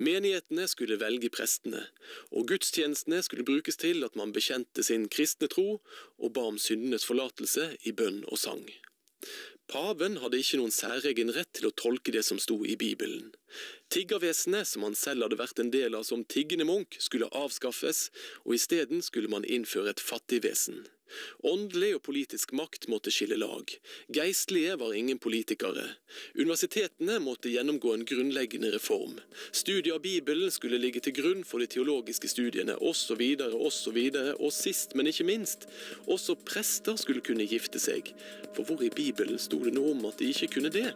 Menighetene skulle velge prestene, og gudstjenestene skulle brukes til at man bekjente sin kristne tro og ba om syndenes forlatelse i bønn og sang. Paven hadde ikke noen særegen rett til å tolke det som sto i Bibelen. Tiggervesenet, som han selv hadde vært en del av som tiggende munk, skulle avskaffes, og isteden skulle man innføre et fattigvesen. Åndelig og politisk makt måtte skille lag. Geistlige var ingen politikere. Universitetene måtte gjennomgå en grunnleggende reform. Studiet av Bibelen skulle ligge til grunn for de teologiske studiene, osv., osv., og sist, men ikke minst, også prester skulle kunne gifte seg. For hvor i Bibelen sto det noe om at de ikke kunne det?